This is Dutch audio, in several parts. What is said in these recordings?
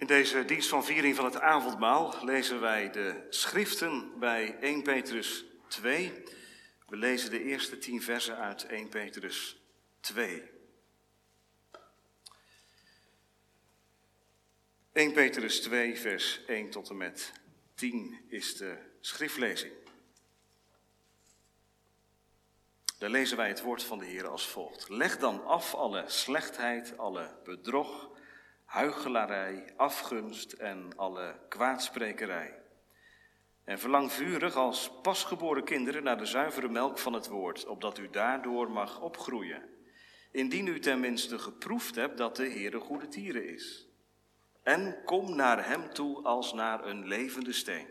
In deze dienst van viering van het avondmaal lezen wij de schriften bij 1 Petrus 2. We lezen de eerste tien versen uit 1 Petrus 2. 1 Petrus 2, vers 1 tot en met 10 is de schriftlezing. Daar lezen wij het woord van de Heer als volgt. Leg dan af alle slechtheid, alle bedrog huichelarij, afgunst en alle kwaadsprekerij. En verlang vurig als pasgeboren kinderen naar de zuivere melk van het woord, opdat u daardoor mag opgroeien. Indien u tenminste geproefd hebt dat de Heere goede tieren is. En kom naar hem toe als naar een levende steen,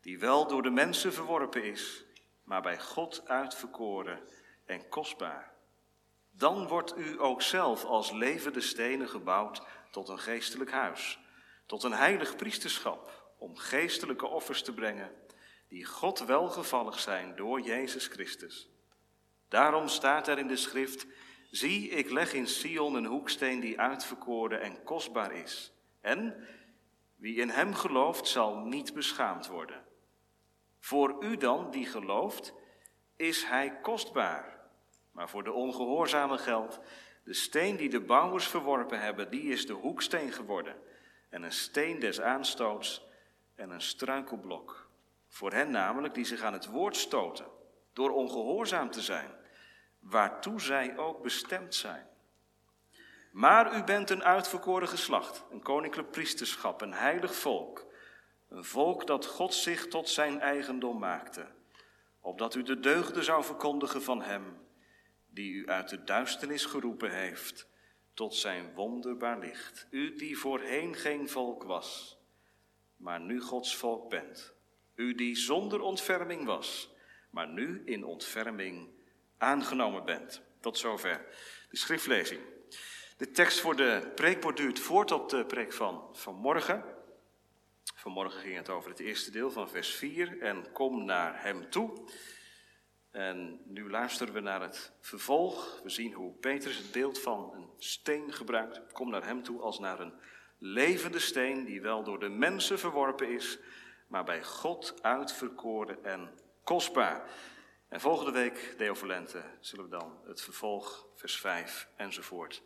die wel door de mensen verworpen is, maar bij God uitverkoren en kostbaar. Dan wordt u ook zelf als levende stenen gebouwd tot een geestelijk huis, tot een heilig priesterschap, om geestelijke offers te brengen, die God welgevallig zijn door Jezus Christus. Daarom staat er in de schrift, zie, ik leg in Sion een hoeksteen die uitverkoren en kostbaar is. En wie in hem gelooft, zal niet beschaamd worden. Voor u dan, die gelooft, is hij kostbaar. Maar voor de ongehoorzame geldt, de steen die de bouwers verworpen hebben, die is de hoeksteen geworden. En een steen des aanstoots en een struikelblok. Voor hen namelijk die zich aan het woord stoten, door ongehoorzaam te zijn, waartoe zij ook bestemd zijn. Maar u bent een uitverkoren geslacht, een koninklijk priesterschap, een heilig volk. Een volk dat God zich tot zijn eigendom maakte, opdat u de deugden zou verkondigen van Hem die u uit de duisternis geroepen heeft tot zijn wonderbaar licht. U die voorheen geen volk was, maar nu Gods volk bent. U die zonder ontferming was, maar nu in ontferming aangenomen bent. Tot zover de schriftlezing. De tekst voor de preek duurt voort op de preek van vanmorgen. Vanmorgen ging het over het eerste deel van vers 4 en kom naar hem toe. En nu luisteren we naar het vervolg. We zien hoe Petrus het beeld van een steen gebruikt. Kom naar hem toe als naar een levende steen die wel door de mensen verworpen is, maar bij God uitverkoren en kostbaar. En volgende week, Deo Valente, zullen we dan het vervolg, vers 5 enzovoort,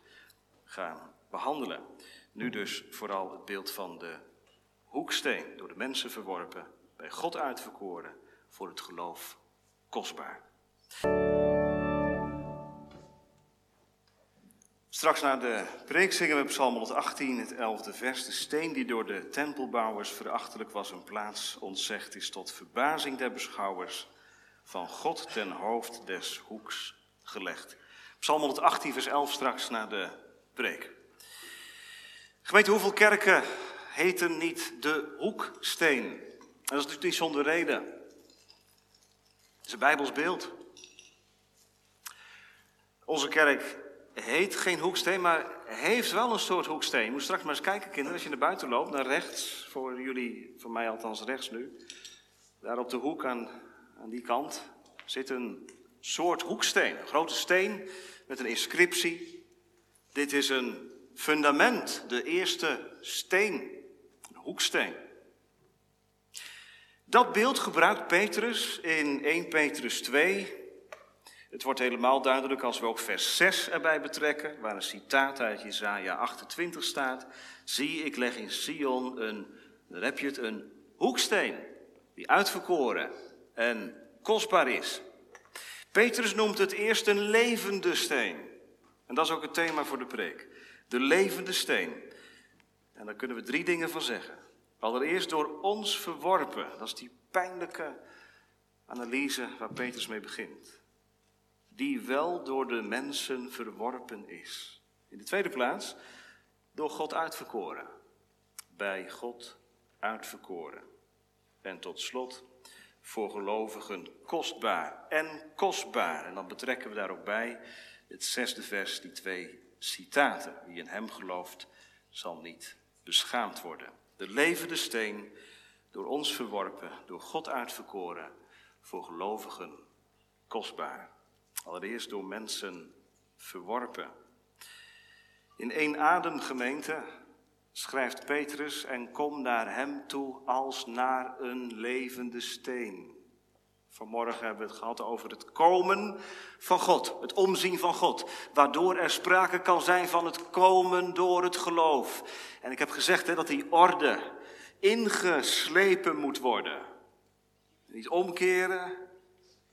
gaan behandelen. Nu dus vooral het beeld van de hoeksteen, door de mensen verworpen, bij God uitverkoren, voor het geloof kostbaar. Straks na de preek zingen we Psalm 118, het 11e vers. De steen die door de tempelbouwers verachtelijk was een plaats ontzegd is tot verbazing der beschouwers van God ten hoofd des hoeks gelegd. Psalm 118, vers 11 straks na de preek. Gemeente, hoeveel kerken heten niet de hoeksteen? En dat is natuurlijk niet zonder reden. Het is een Bijbels beeld. Onze kerk heet geen hoeksteen, maar heeft wel een soort hoeksteen. Je moet straks maar eens kijken, kinderen, als je naar buiten loopt, naar rechts, voor jullie, voor mij althans rechts nu. Daar op de hoek aan, aan die kant zit een soort hoeksteen. Een grote steen met een inscriptie. Dit is een fundament, de eerste steen, een hoeksteen. Dat beeld gebruikt Petrus in 1 Petrus 2. Het wordt helemaal duidelijk als we ook vers 6 erbij betrekken, waar een citaat uit Jesaja 28 staat. Zie, ik leg in Sion een, dan heb je het, een hoeksteen, die uitverkoren en kostbaar is. Petrus noemt het eerst een levende steen. En dat is ook het thema voor de preek. De levende steen. En daar kunnen we drie dingen van zeggen. Allereerst door ons verworpen. Dat is die pijnlijke analyse waar Petrus mee begint. Die wel door de mensen verworpen is. In de tweede plaats, door God uitverkoren. Bij God uitverkoren. En tot slot, voor gelovigen kostbaar en kostbaar. En dan betrekken we daar ook bij het zesde vers, die twee citaten. Wie in hem gelooft, zal niet beschaamd worden de levende steen, door ons verworpen, door God uitverkoren, voor gelovigen kostbaar. Allereerst door mensen verworpen. In één adem gemeente schrijft Petrus, en kom naar hem toe als naar een levende steen. Vanmorgen hebben we het gehad over het komen van God, het omzien van God, waardoor er sprake kan zijn van het komen door het geloof. En ik heb gezegd hè, dat die orde ingeslepen moet worden. Niet omkeren,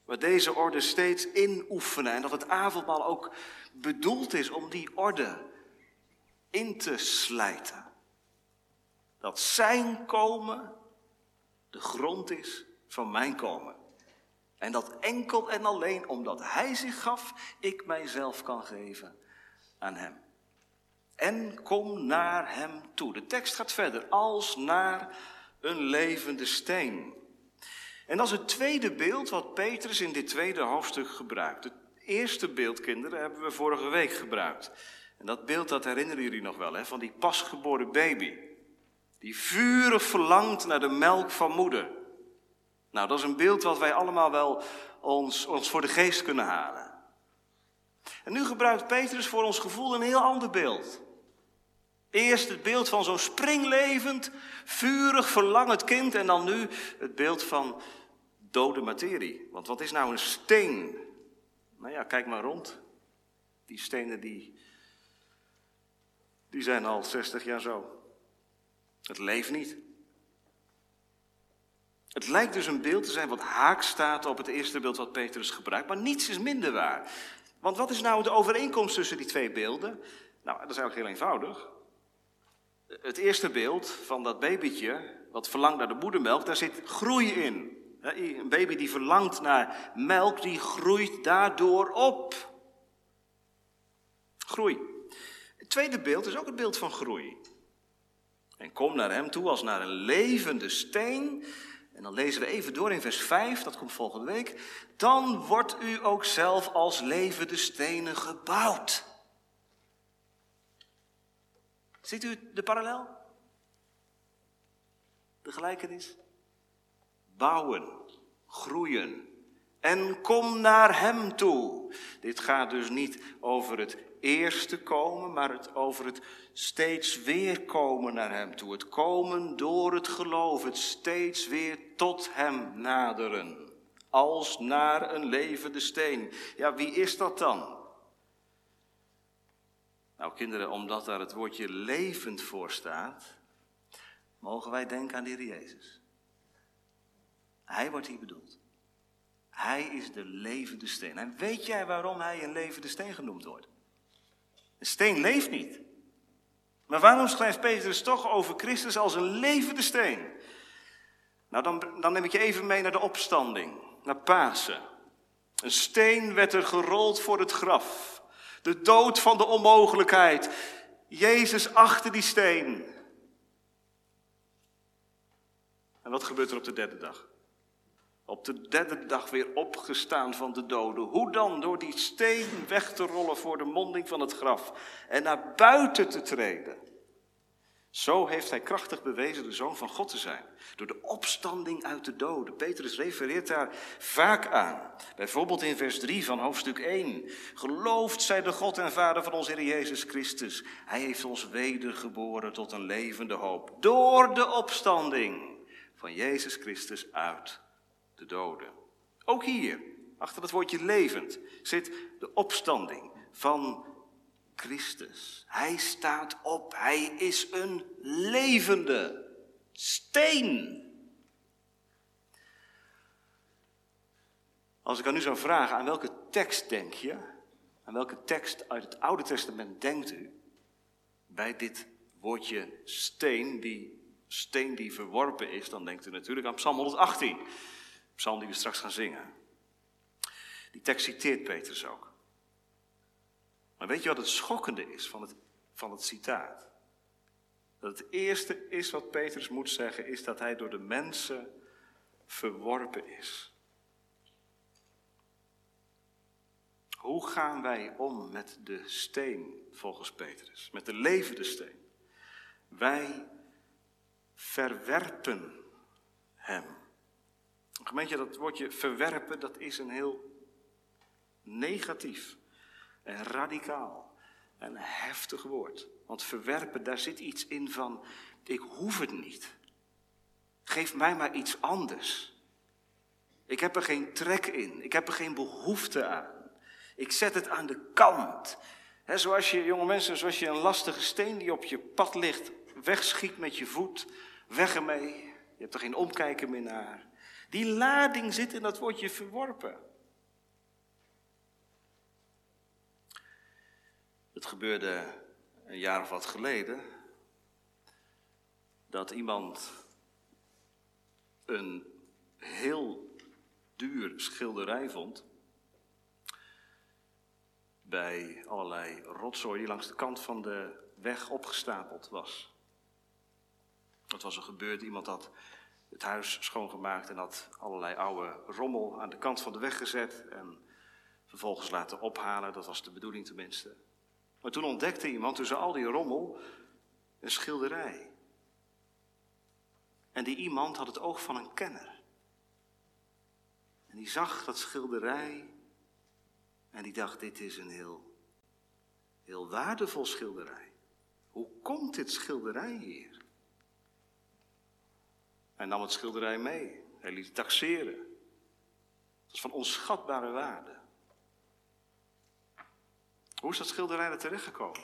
maar deze orde steeds inoefenen. En dat het avondmaal ook bedoeld is om die orde in te slijten. Dat zijn komen de grond is van mijn komen. En dat enkel en alleen omdat Hij zich gaf, ik mijzelf kan geven aan Hem. En kom naar Hem toe. De tekst gaat verder, als naar een levende steen. En dat is het tweede beeld wat Petrus in dit tweede hoofdstuk gebruikt. Het eerste beeld, kinderen, hebben we vorige week gebruikt. En dat beeld, dat herinneren jullie nog wel, hè, van die pasgeboren baby. Die vurig verlangt naar de melk van moeder. Nou, dat is een beeld wat wij allemaal wel ons, ons voor de geest kunnen halen. En nu gebruikt Petrus voor ons gevoel een heel ander beeld. Eerst het beeld van zo'n springlevend, vurig, verlangend kind en dan nu het beeld van dode materie. Want wat is nou een steen? Nou ja, kijk maar rond. Die stenen die, die zijn al 60 jaar zo. Het leeft niet. Het lijkt dus een beeld te zijn wat haak staat op het eerste beeld wat Petrus gebruikt, maar niets is minder waar. Want wat is nou de overeenkomst tussen die twee beelden? Nou, dat is eigenlijk heel eenvoudig. Het eerste beeld van dat babytje, wat verlangt naar de moedermelk, daar zit groei in. Een baby die verlangt naar melk, die groeit daardoor op. Groei. Het tweede beeld is ook het beeld van groei. En kom naar hem toe als naar een levende steen en dan lezen we even door in vers 5, dat komt volgende week. Dan wordt u ook zelf als levende stenen gebouwd. Ziet u de parallel? De gelijkenis? Bouwen, groeien en kom naar Hem toe. Dit gaat dus niet over het eerste komen, maar het over het steeds weer komen naar Hem toe. Het komen door het geloof, het steeds weer tot Hem naderen. Als naar een levende steen. Ja, wie is dat dan? Nou, kinderen, omdat daar het woordje levend voor staat, mogen wij denken aan de Heer Jezus. Hij wordt hier bedoeld. Hij is de levende steen. En weet jij waarom hij een levende steen genoemd wordt? Een steen leeft niet. Maar waarom schrijft Petrus toch over Christus als een levende steen? Nou, dan, dan neem ik je even mee naar de opstanding, naar Pasen. Een steen werd er gerold voor het graf. De dood van de onmogelijkheid. Jezus achter die steen. En wat gebeurt er op de derde dag? Op de derde dag weer opgestaan van de doden. Hoe dan? Door die steen weg te rollen voor de monding van het graf en naar buiten te treden. Zo heeft hij krachtig bewezen de zoon van God te zijn. Door de opstanding uit de doden. Petrus refereert daar vaak aan. Bijvoorbeeld in vers 3 van hoofdstuk 1. Geloofd zij de God en Vader van onze Heer Jezus Christus. Hij heeft ons wedergeboren tot een levende hoop. Door de opstanding van Jezus Christus uit de doden. Ook hier, achter het woordje levend, zit de opstanding van Christus. Hij staat op, hij is een levende steen. Als ik aan u zou vragen, aan welke tekst denk je? Aan welke tekst uit het Oude Testament denkt u? Bij dit woordje steen, die steen die verworpen is, dan denkt u natuurlijk aan Psalm 118 psalm die we straks gaan zingen. Die tekst citeert Petrus ook. Maar weet je wat het schokkende is van het, van het citaat? Dat het eerste is wat Petrus moet zeggen, is dat hij door de mensen verworpen is. Hoe gaan wij om met de steen, volgens Petrus? Met de levende steen. Wij verwerpen hem. Gemeente, dat woordje verwerpen, dat is een heel negatief en radicaal en heftig woord. Want verwerpen, daar zit iets in van, ik hoef het niet. Geef mij maar iets anders. Ik heb er geen trek in. Ik heb er geen behoefte aan. Ik zet het aan de kant. He, zoals je, jonge mensen, zoals je een lastige steen die op je pad ligt, wegschiet met je voet, weg ermee. Je hebt er geen omkijken meer naar. Die lading zit in dat woordje verworpen. Het gebeurde een jaar of wat geleden dat iemand een heel duur schilderij vond bij allerlei rotzooi die langs de kant van de weg opgestapeld was. Dat was er gebeurd, iemand had het huis schoongemaakt en had allerlei oude rommel aan de kant van de weg gezet en vervolgens laten ophalen, dat was de bedoeling tenminste. Maar toen ontdekte iemand tussen al die rommel een schilderij. En die iemand had het oog van een kenner. En die zag dat schilderij en die dacht, dit is een heel, heel waardevol schilderij. Hoe komt dit schilderij hier? Hij nam het schilderij mee. Hij liet het taxeren. Het was van onschatbare waarde. Hoe is dat schilderij er terechtgekomen?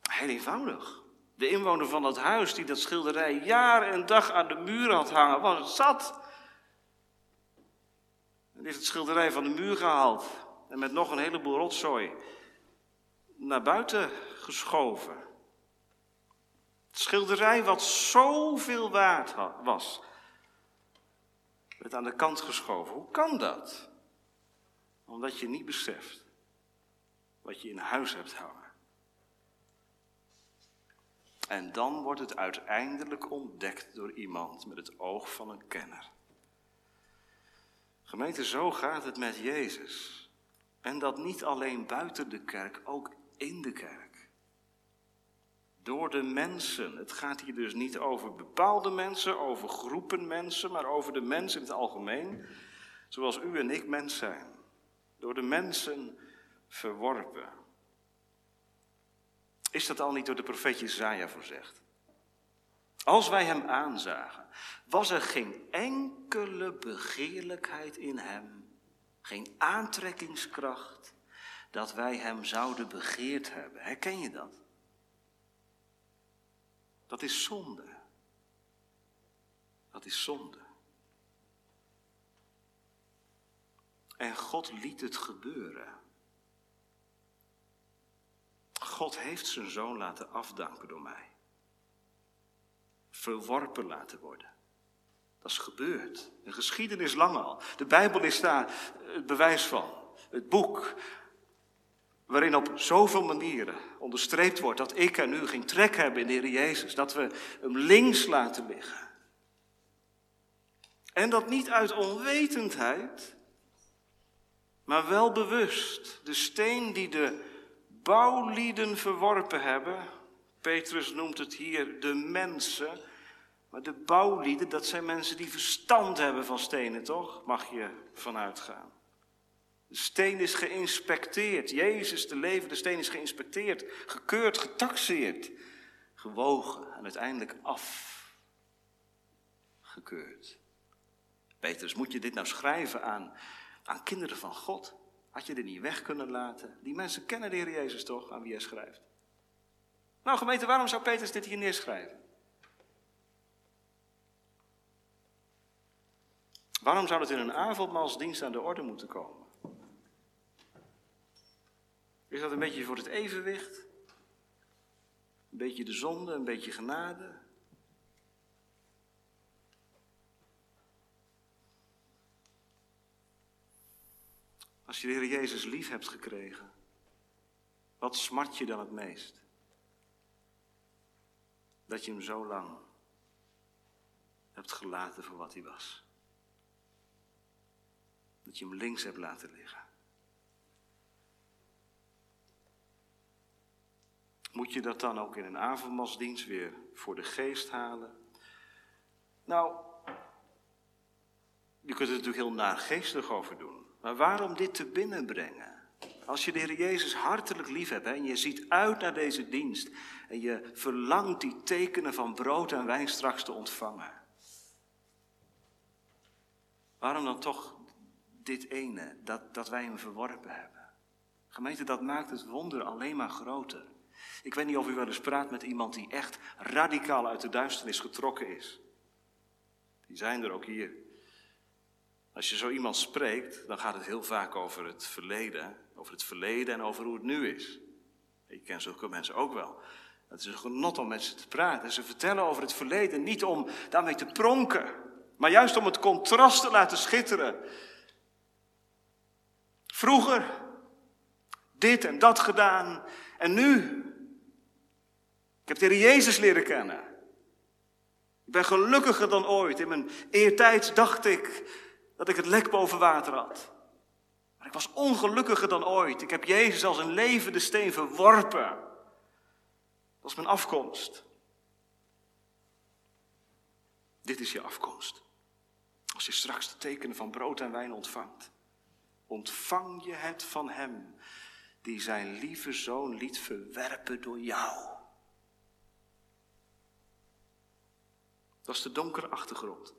Heel eenvoudig. De inwoner van dat huis die dat schilderij jaar en dag aan de muur had hangen, was zat. En heeft het schilderij van de muur gehaald en met nog een heleboel rotzooi naar buiten geschoven. Schilderij wat zoveel waard was, werd aan de kant geschoven. Hoe kan dat? Omdat je niet beseft wat je in huis hebt hangen. En dan wordt het uiteindelijk ontdekt door iemand met het oog van een kenner. Gemeente, zo gaat het met Jezus. En dat niet alleen buiten de kerk, ook in de kerk. Door de mensen. Het gaat hier dus niet over bepaalde mensen, over groepen mensen, maar over de mensen in het algemeen. Zoals u en ik mens zijn. Door de mensen verworpen. Is dat al niet door de profeet Jezaja voorzegd? Als wij hem aanzagen, was er geen enkele begeerlijkheid in hem, geen aantrekkingskracht, dat wij hem zouden begeerd hebben. Herken je dat? Dat is zonde. Dat is zonde. En God liet het gebeuren. God heeft zijn zoon laten afdanken door mij. Verworpen laten worden. Dat is gebeurd. Een geschiedenis lang al. De Bijbel is daar het bewijs van. Het boek waarin op zoveel manieren onderstreept wordt dat ik en u geen trek hebben in de Heer Jezus. Dat we hem links laten liggen. En dat niet uit onwetendheid, maar wel bewust. De steen die de bouwlieden verworpen hebben. Petrus noemt het hier de mensen. Maar de bouwlieden, dat zijn mensen die verstand hebben van stenen, toch? Mag je vanuit gaan. De steen is geïnspecteerd. Jezus, de levende steen, is geïnspecteerd, gekeurd, getaxeerd, gewogen en uiteindelijk afgekeurd. Petrus, moet je dit nou schrijven aan, aan kinderen van God? Had je dit niet weg kunnen laten? Die mensen kennen de Heer Jezus toch, aan wie hij schrijft? Nou gemeente, waarom zou Petrus dit hier neerschrijven? Waarom zou het in een avondmaalsdienst aan de orde moeten komen? Is dat een beetje voor het evenwicht? Een beetje de zonde, een beetje genade? Als je de Heer Jezus lief hebt gekregen, wat smart je dan het meest? Dat je hem zo lang hebt gelaten voor wat hij was. Dat je hem links hebt laten liggen. Moet je dat dan ook in een avondmasdienst weer voor de geest halen? Nou, je kunt er natuurlijk heel naargeestig over doen. Maar waarom dit te binnenbrengen? Als je de Heer Jezus hartelijk lief hebt hè, en je ziet uit naar deze dienst en je verlangt die tekenen van brood en wijn straks te ontvangen. Waarom dan toch dit ene, dat, dat wij hem verworpen hebben? Gemeente, dat maakt het wonder alleen maar groter. Ik weet niet of u wel eens praat met iemand die echt radicaal uit de duisternis getrokken is. Die zijn er ook hier. Als je zo iemand spreekt, dan gaat het heel vaak over het verleden. Over het verleden en over hoe het nu is. Ik ken zulke mensen ook wel. Het is een genot om met ze te praten. Ze vertellen over het verleden niet om daarmee te pronken, maar juist om het contrast te laten schitteren. Vroeger dit en dat gedaan en nu. Ik heb de Heer Jezus leren kennen. Ik ben gelukkiger dan ooit. In mijn eertijd dacht ik dat ik het lek boven water had. Maar ik was ongelukkiger dan ooit. Ik heb Jezus als een levende steen verworpen. Dat is mijn afkomst. Dit is je afkomst. Als je straks de tekenen van brood en wijn ontvangt, ontvang je het van Hem die zijn lieve zoon liet verwerpen door jou. Dat is de donkere achtergrond.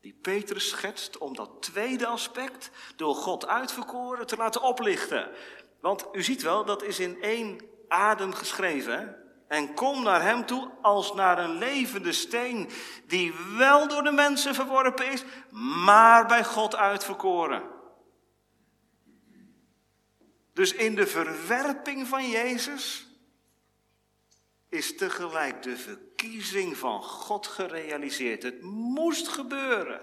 Die Petrus schetst om dat tweede aspect door God uitverkoren te laten oplichten. Want u ziet wel, dat is in één adem geschreven. En kom naar hem toe als naar een levende steen, die wel door de mensen verworpen is, maar bij God uitverkoren. Dus in de verwerping van Jezus is tegelijk de verkiezing van God gerealiseerd. Het moest gebeuren.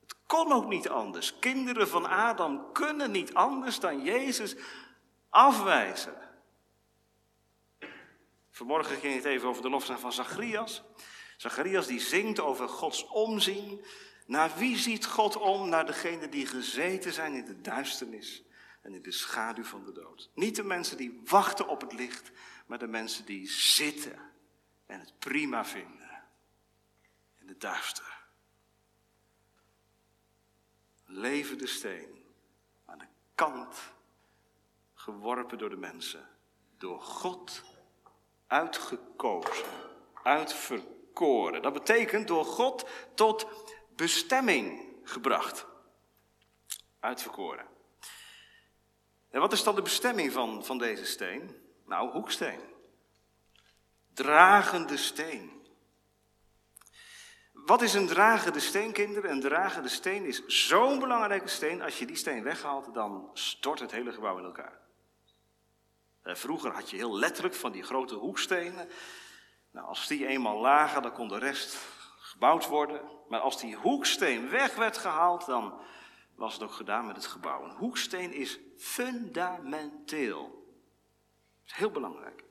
Het kon ook niet anders. Kinderen van Adam kunnen niet anders dan Jezus afwijzen. Vanmorgen ging het even over de lofzang van Zacharias. Zacharias die zingt over Gods omzien. Naar wie ziet God om? Naar degenen die gezeten zijn in de duisternis en in de schaduw van de dood. Niet de mensen die wachten op het licht, maar de mensen die zitten en het prima vinden in de duister. Levende steen aan de kant geworpen door de mensen, door God uitgekozen, uitverkoren. Dat betekent door God tot bestemming gebracht. Uitverkoren. En wat is dan de bestemming van, van deze steen? Nou, hoeksteen. Dragende steen. Wat is een dragende steen, kinderen? Een dragende steen is zo'n belangrijke steen. Als je die steen weghaalt, dan stort het hele gebouw in elkaar. Eh, vroeger had je heel letterlijk van die grote hoekstenen. Nou, als die eenmaal lagen, dan kon de rest gebouwd worden. Maar als die hoeksteen weg werd gehaald, dan was het ook gedaan met het gebouw. Een hoeksteen is fundamenteel. Is heel belangrijk.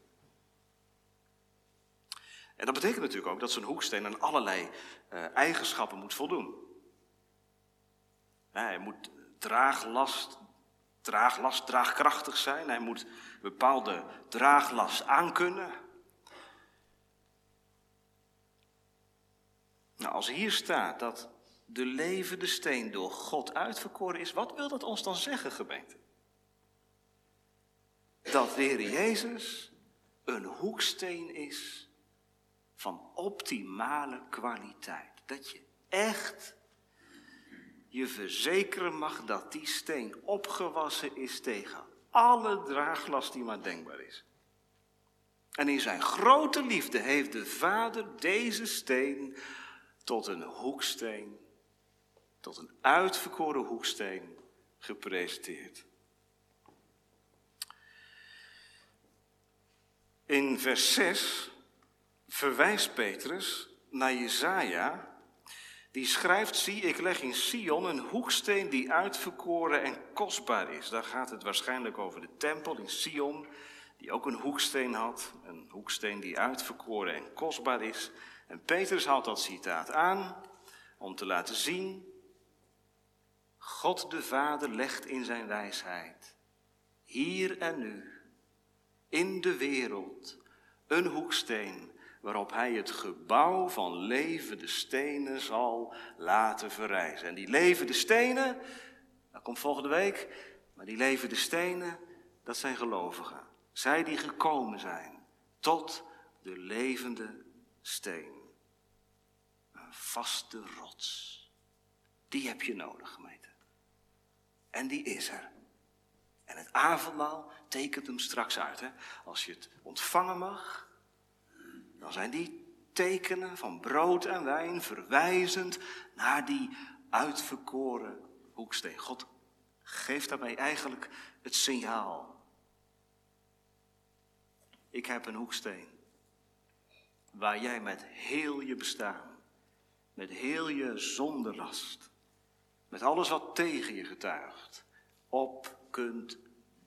En dat betekent natuurlijk ook dat zo'n hoeksteen aan allerlei uh, eigenschappen moet voldoen. hij moet draaglast, draaglast, draagkrachtig zijn. Hij moet bepaalde draaglast aankunnen. Nou, als hier staat dat de levende steen door God uitverkoren is, wat wil dat ons dan zeggen, gemeente? Dat de Jezus een hoeksteen is van optimale kwaliteit. Dat je echt je verzekeren mag dat die steen opgewassen is tegen alle draaglast die maar denkbaar is. En in zijn grote liefde heeft de Vader deze steen tot een hoeksteen, tot een uitverkoren hoeksteen gepresenteerd. In vers 6 verwijst Petrus naar Jezaja, die schrijft, zie ik leg in Sion een hoeksteen die uitverkoren en kostbaar is. Daar gaat het waarschijnlijk over de tempel in Sion, die ook een hoeksteen had, een hoeksteen die uitverkoren en kostbaar is. En Petrus haalt dat citaat aan om te laten zien, God de Vader legt in zijn wijsheid, hier en nu, in de wereld, een hoeksteen waarop hij het gebouw van levende stenen zal laten verrijzen. En die levende stenen, Dat komt volgende week. Maar die levende stenen, dat zijn gelovigen. Zij die gekomen zijn tot de levende steen. Een vaste rots. Die heb je nodig, gemeente. En die is er. En het avondmaal tekent hem straks uit. Hè? Als je het ontvangen mag, dan zijn die tekenen van brood en wijn verwijzend naar die uitverkoren hoeksteen. God geeft daarbij eigenlijk het signaal. Ik heb een hoeksteen waar jij met heel je bestaan, met heel je zonderlast, met alles wat tegen je getuigt, op kunt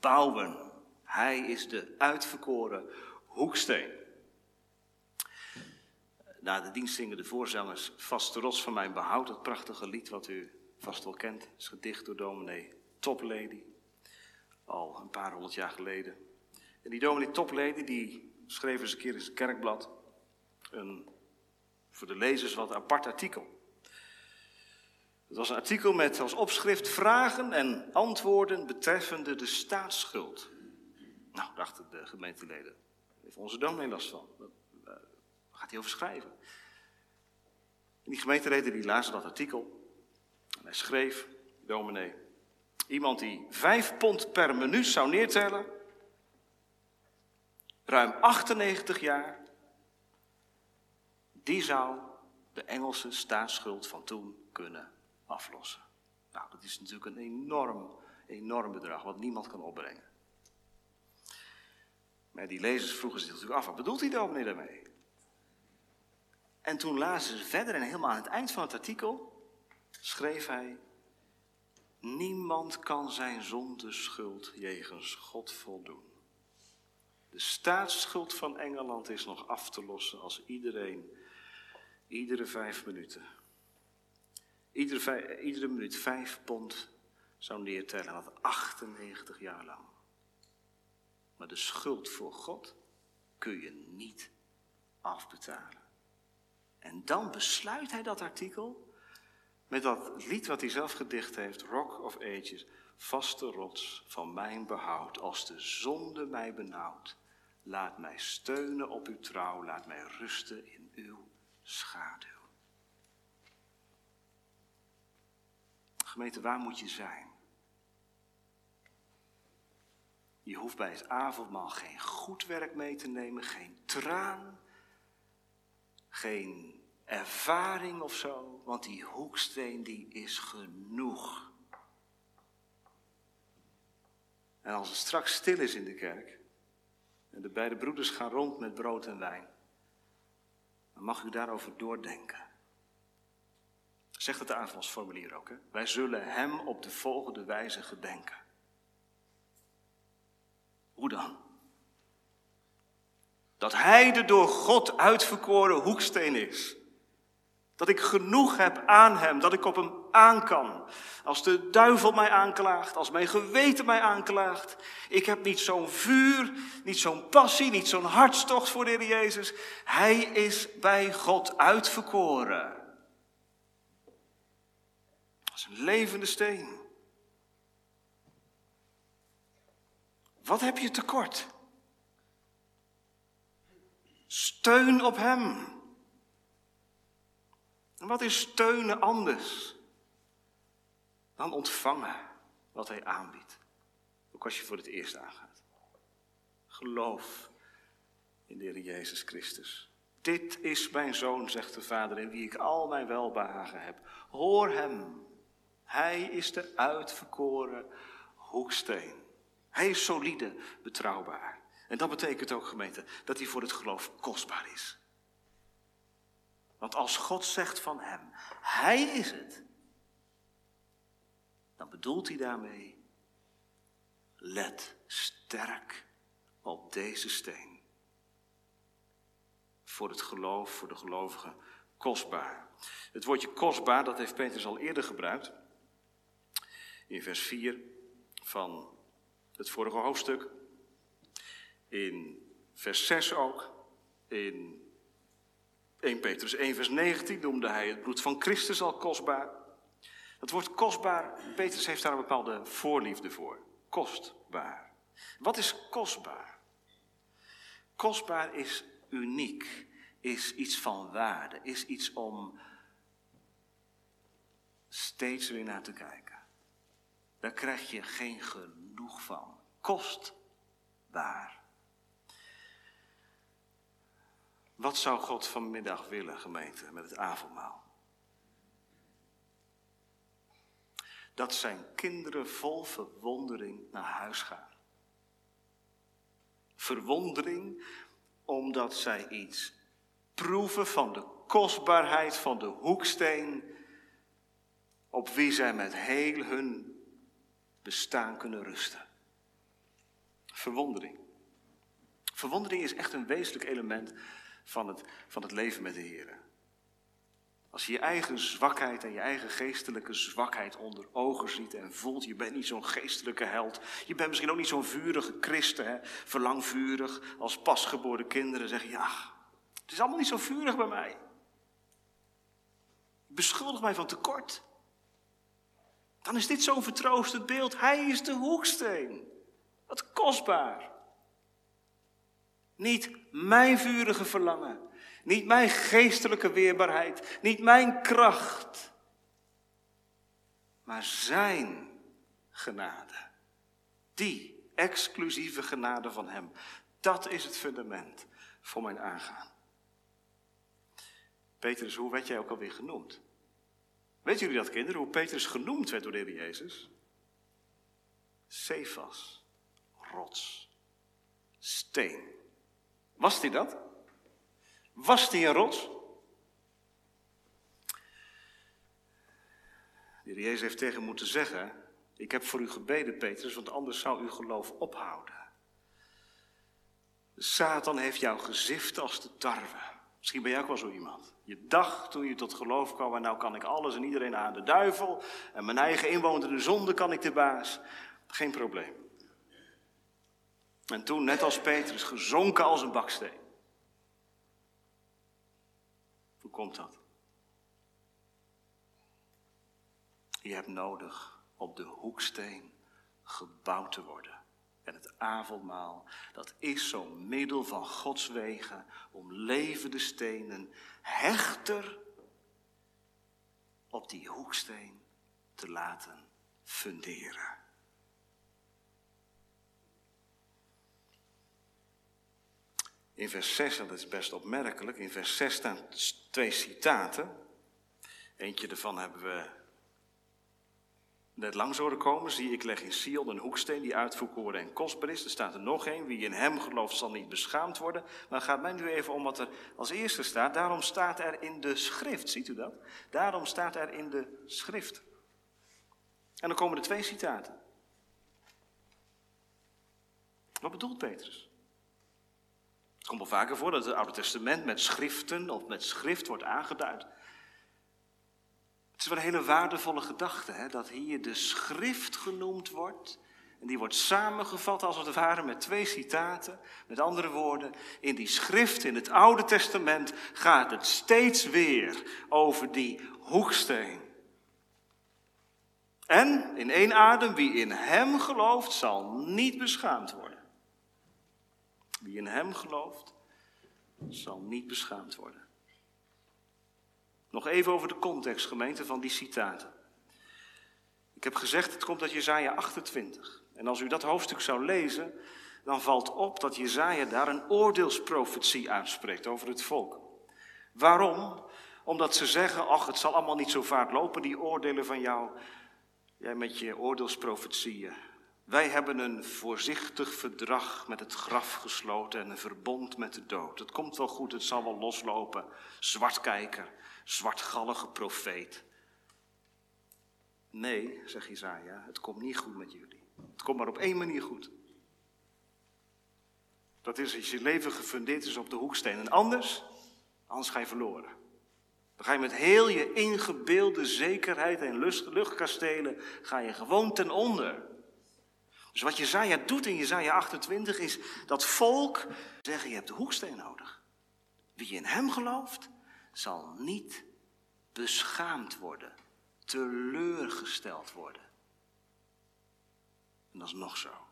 bouwen. Hij is de uitverkoren hoeksteen. Na de dienst zingen de voorzangers Vaste Rots van mijn behoud, het prachtige lied wat u vast wel kent. Is gedicht door dominee Toplady, al een paar honderd jaar geleden. En die dominee Toplady die schreef eens een keer in zijn kerkblad een, voor de lezers wat apart artikel. Het was een artikel met als opschrift vragen en antwoorden betreffende de staatsschuld. Nou, dachten de gemeenteleden, heeft onze dominee last van. Waar gaat hij over schrijven? En die gemeenteleden die lazen dat artikel. En hij schreef, dominee, iemand die vijf pond per minuut zou neertellen, ruim 98 jaar, die zou de Engelse staatsschuld van toen kunnen aflossen. Nou, dat is natuurlijk een enorm, enorm bedrag wat niemand kan opbrengen. Die lezers vroegen zich natuurlijk af, wat bedoelt hij dominee daarmee? En toen lazen ze verder en helemaal aan het eind van het artikel schreef hij, niemand kan zijn zondeschuld jegens God voldoen. De staatsschuld van Engeland is nog af te lossen als iedereen, iedere vijf minuten, iedere, iedere minuut vijf pond zou neertellen. Dat 98 jaar lang. Maar de schuld voor God kun je niet afbetalen. En dan besluit hij dat artikel met dat lied wat hij zelf gedicht heeft, Rock of Ages, vaste rots van mijn behoud, als de zonde mij benauwt. Laat mij steunen op uw trouw, laat mij rusten in uw schaduw. Gemeente, waar moet je zijn? Je hoeft bij het avondmaal geen goed werk mee te nemen, geen traan, geen ervaring of zo, want die hoeksteen die is genoeg. En als het straks stil is in de kerk en de beide broeders gaan rond met brood en wijn, dan mag u daarover doordenken. Zegt het avondsformulier ook. Hè? Wij zullen hem op de volgende wijze gedenken. Hoe dan? Dat hij de door God uitverkoren hoeksteen is. Dat ik genoeg heb aan hem, dat ik op hem aan kan. Als de duivel mij aanklaagt, als mijn geweten mij aanklaagt. Ik heb niet zo'n vuur, niet zo'n passie, niet zo'n hartstocht voor de Heer Jezus. Hij is bij God uitverkoren. Als een levende steen. Wat heb je tekort? Steun op Hem. En wat is steunen anders dan ontvangen wat Hij aanbiedt? Ook als je voor het eerst aangaat. Geloof in de Heer Jezus Christus. Dit is mijn zoon, zegt de Vader, in wie ik al mijn welbehagen heb. Hoor Hem. Hij is de uitverkoren hoeksteen. Hij is solide, betrouwbaar. En dat betekent ook, gemeente, dat hij voor het geloof kostbaar is. Want als God zegt van hem, hij is het, dan bedoelt hij daarmee, let sterk op deze steen. Voor het geloof, voor de gelovigen, kostbaar. Het woordje kostbaar, dat heeft Petrus al eerder gebruikt. In vers 4 van het vorige hoofdstuk. In vers 6 ook. In 1 Petrus 1 vers 19 noemde hij het bloed van Christus al kostbaar. Dat woord kostbaar, Petrus heeft daar een bepaalde voorliefde voor. Kostbaar. Wat is kostbaar? Kostbaar is uniek, is iets van waarde, is iets om steeds weer naar te kijken. Daar krijg je geen genoeg van. Kostbaar. Wat zou God vanmiddag willen, gemeente, met het avondmaal? Dat zijn kinderen vol verwondering naar huis gaan. Verwondering omdat zij iets proeven van de kostbaarheid van de hoeksteen op wie zij met heel hun bestaan kunnen rusten. Verwondering. Verwondering is echt een wezenlijk element van het, van het leven met de Heer. Als je je eigen zwakheid en je eigen geestelijke zwakheid onder ogen ziet en voelt, je bent niet zo'n geestelijke held. Je bent misschien ook niet zo'n vurige christen, hè? verlangvurig als pasgeboren kinderen. Zeg je, ja, het is allemaal niet zo vurig bij mij. Beschuldig mij van tekort. Dan is dit zo'n vertroostend beeld. Hij is de hoeksteen. Wat kostbaar. Niet mijn vurige verlangen, niet mijn geestelijke weerbaarheid, niet mijn kracht, maar zijn genade. Die exclusieve genade van Hem, dat is het fundament voor mijn aangaan. Petrus, hoe werd jij ook alweer genoemd? Weet jullie dat, kinderen, hoe Petrus genoemd werd door de Heer Jezus? Cephas, rots, steen. Was hij dat? Was hij een rots? De heer Jezus heeft tegen moeten zeggen: Ik heb voor u gebeden, Petrus, want anders zou uw geloof ophouden. De Satan heeft jou gezift als de tarwe. Misschien ben jij ook wel zo iemand. Je dacht toen je tot geloof kwam, en nou kan ik alles en iedereen aan de duivel. En mijn eigen inwonende zonde kan ik de baas. Geen probleem. En toen, net als Petrus, gezonken als een baksteen. Hoe komt dat? Je hebt nodig op de hoeksteen gebouwd te worden. En het avondmaal, dat is zo'n middel van Gods wegen om levende stenen hechter op die hoeksteen te laten funderen. In vers 6, en dat is best opmerkelijk, in vers 6 staan twee citaten. Eentje daarvan hebben we net langs horen komen. Zie, ik leg in Sion een hoeksteen die uitvoerkoren en kostbaar is. Er staat er nog een. Wie in hem gelooft zal niet beschaamd worden. Maar gaat mij nu even om wat er als eerste staat. Daarom staat er in de schrift, ziet u dat? Daarom staat er in de schrift. En dan komen er twee citaten. Wat bedoelt Petrus? Het komt wel vaker voor dat het Oude Testament met schriften of met schrift wordt aangeduid. Het is wel een hele waardevolle gedachte, hè, dat hier de schrift genoemd wordt. En die wordt samengevat als het ware met twee citaten. Met andere woorden, in die schrift, in het Oude Testament, gaat het steeds weer over die hoeksteen. En in één adem, wie in hem gelooft, zal niet beschaamd worden. Wie in hem gelooft, zal niet beschaamd worden. Nog even over de context, gemeente, van die citaten. Ik heb gezegd, het komt uit Jezaja 28. En als u dat hoofdstuk zou lezen, dan valt op dat Jezaja daar een oordeelsprofetie uitspreekt over het volk. Waarom? Omdat ze zeggen, ach, het zal allemaal niet zo vaak lopen, die oordelen van jou. Jij met je oordeelsprofetieën. Wij hebben een voorzichtig verdrag met het graf gesloten en een verbond met de dood. Het komt wel goed, het zal wel loslopen. Zwartkijker, zwartgallige profeet. Nee, zegt Isaiah, het komt niet goed met jullie. Het komt maar op één manier goed. Dat is als je leven gefundeerd is op de hoeksteen. En anders, anders ga je verloren. Dan ga je met heel je ingebeelde zekerheid en luchtkastelen, ga je gewoon ten onder. Dus wat Jezaja doet in Jezaja 28 is dat volk zeggen, je hebt de hoeksteen nodig. Wie in hem gelooft, zal niet beschaamd worden. teleurgesteld worden. En dat is nog zo.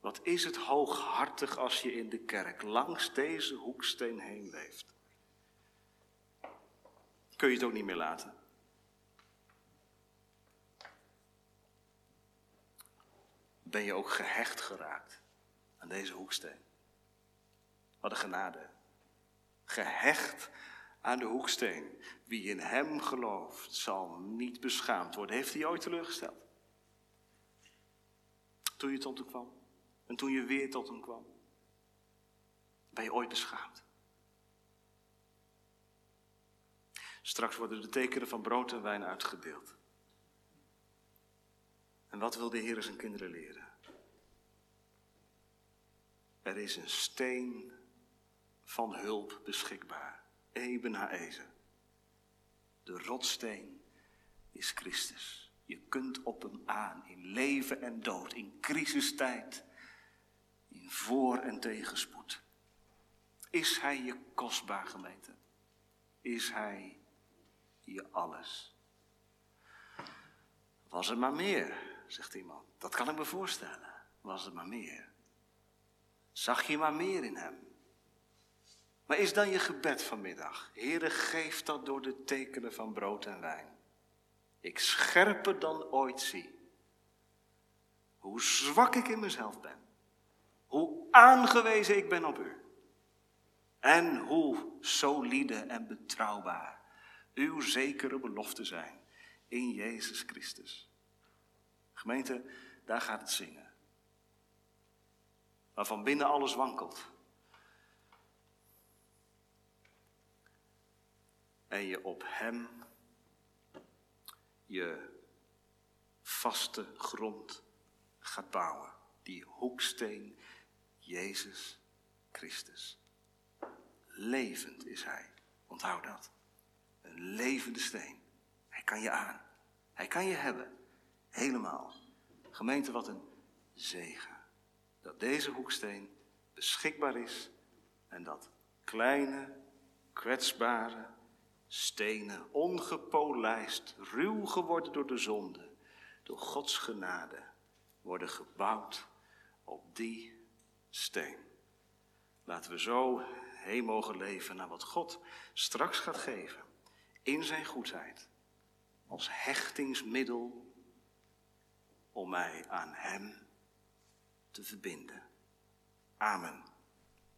Wat is het hooghartig als je in de kerk langs deze hoeksteen heen leeft? Kun je het ook niet meer laten? Ben je ook gehecht geraakt aan deze hoeksteen? Wat een genade. Gehecht aan de hoeksteen. Wie in hem gelooft, zal niet beschaamd worden. Heeft hij ooit teleurgesteld? Toen je tot hem kwam? En toen je weer tot hem kwam? Ben je ooit beschaamd? Straks worden de tekenen van brood en wijn uitgedeeld. En wat wil de Heer zijn kinderen leren? Er is een steen van hulp beschikbaar. Eben Haezer. De rotsteen is Christus. Je kunt op hem aan in leven en dood, in crisistijd, in voor- en tegenspoed. Is hij je kostbaar gemeente? Is hij je alles? Was er maar meer, zegt iemand. Dat kan ik me voorstellen. Was er maar meer. Zag je maar meer in hem? Maar is dan je gebed vanmiddag? Heere, geef dat door de tekenen van brood en wijn. Ik scherper dan ooit zie. Hoe zwak ik in mezelf ben. Hoe aangewezen ik ben op u. En hoe solide en betrouwbaar uw zekere beloften zijn in Jezus Christus. Gemeente, daar gaat het zingen. Waarvan binnen alles wankelt. En je op Hem je vaste grond gaat bouwen. Die hoeksteen, Jezus Christus. Levend is Hij. Onthoud dat. Een levende steen. Hij kan je aan. Hij kan je hebben. Helemaal. Gemeente, wat een zegen. Dat deze hoeksteen beschikbaar is en dat kleine, kwetsbare stenen, ongepolijst, ruw geworden door de zonde, door Gods genade, worden gebouwd op die steen. Laten we zo heen mogen leven naar wat God straks gaat geven in zijn goedheid, als hechtingsmiddel om mij aan Hem te verbinden. Amen.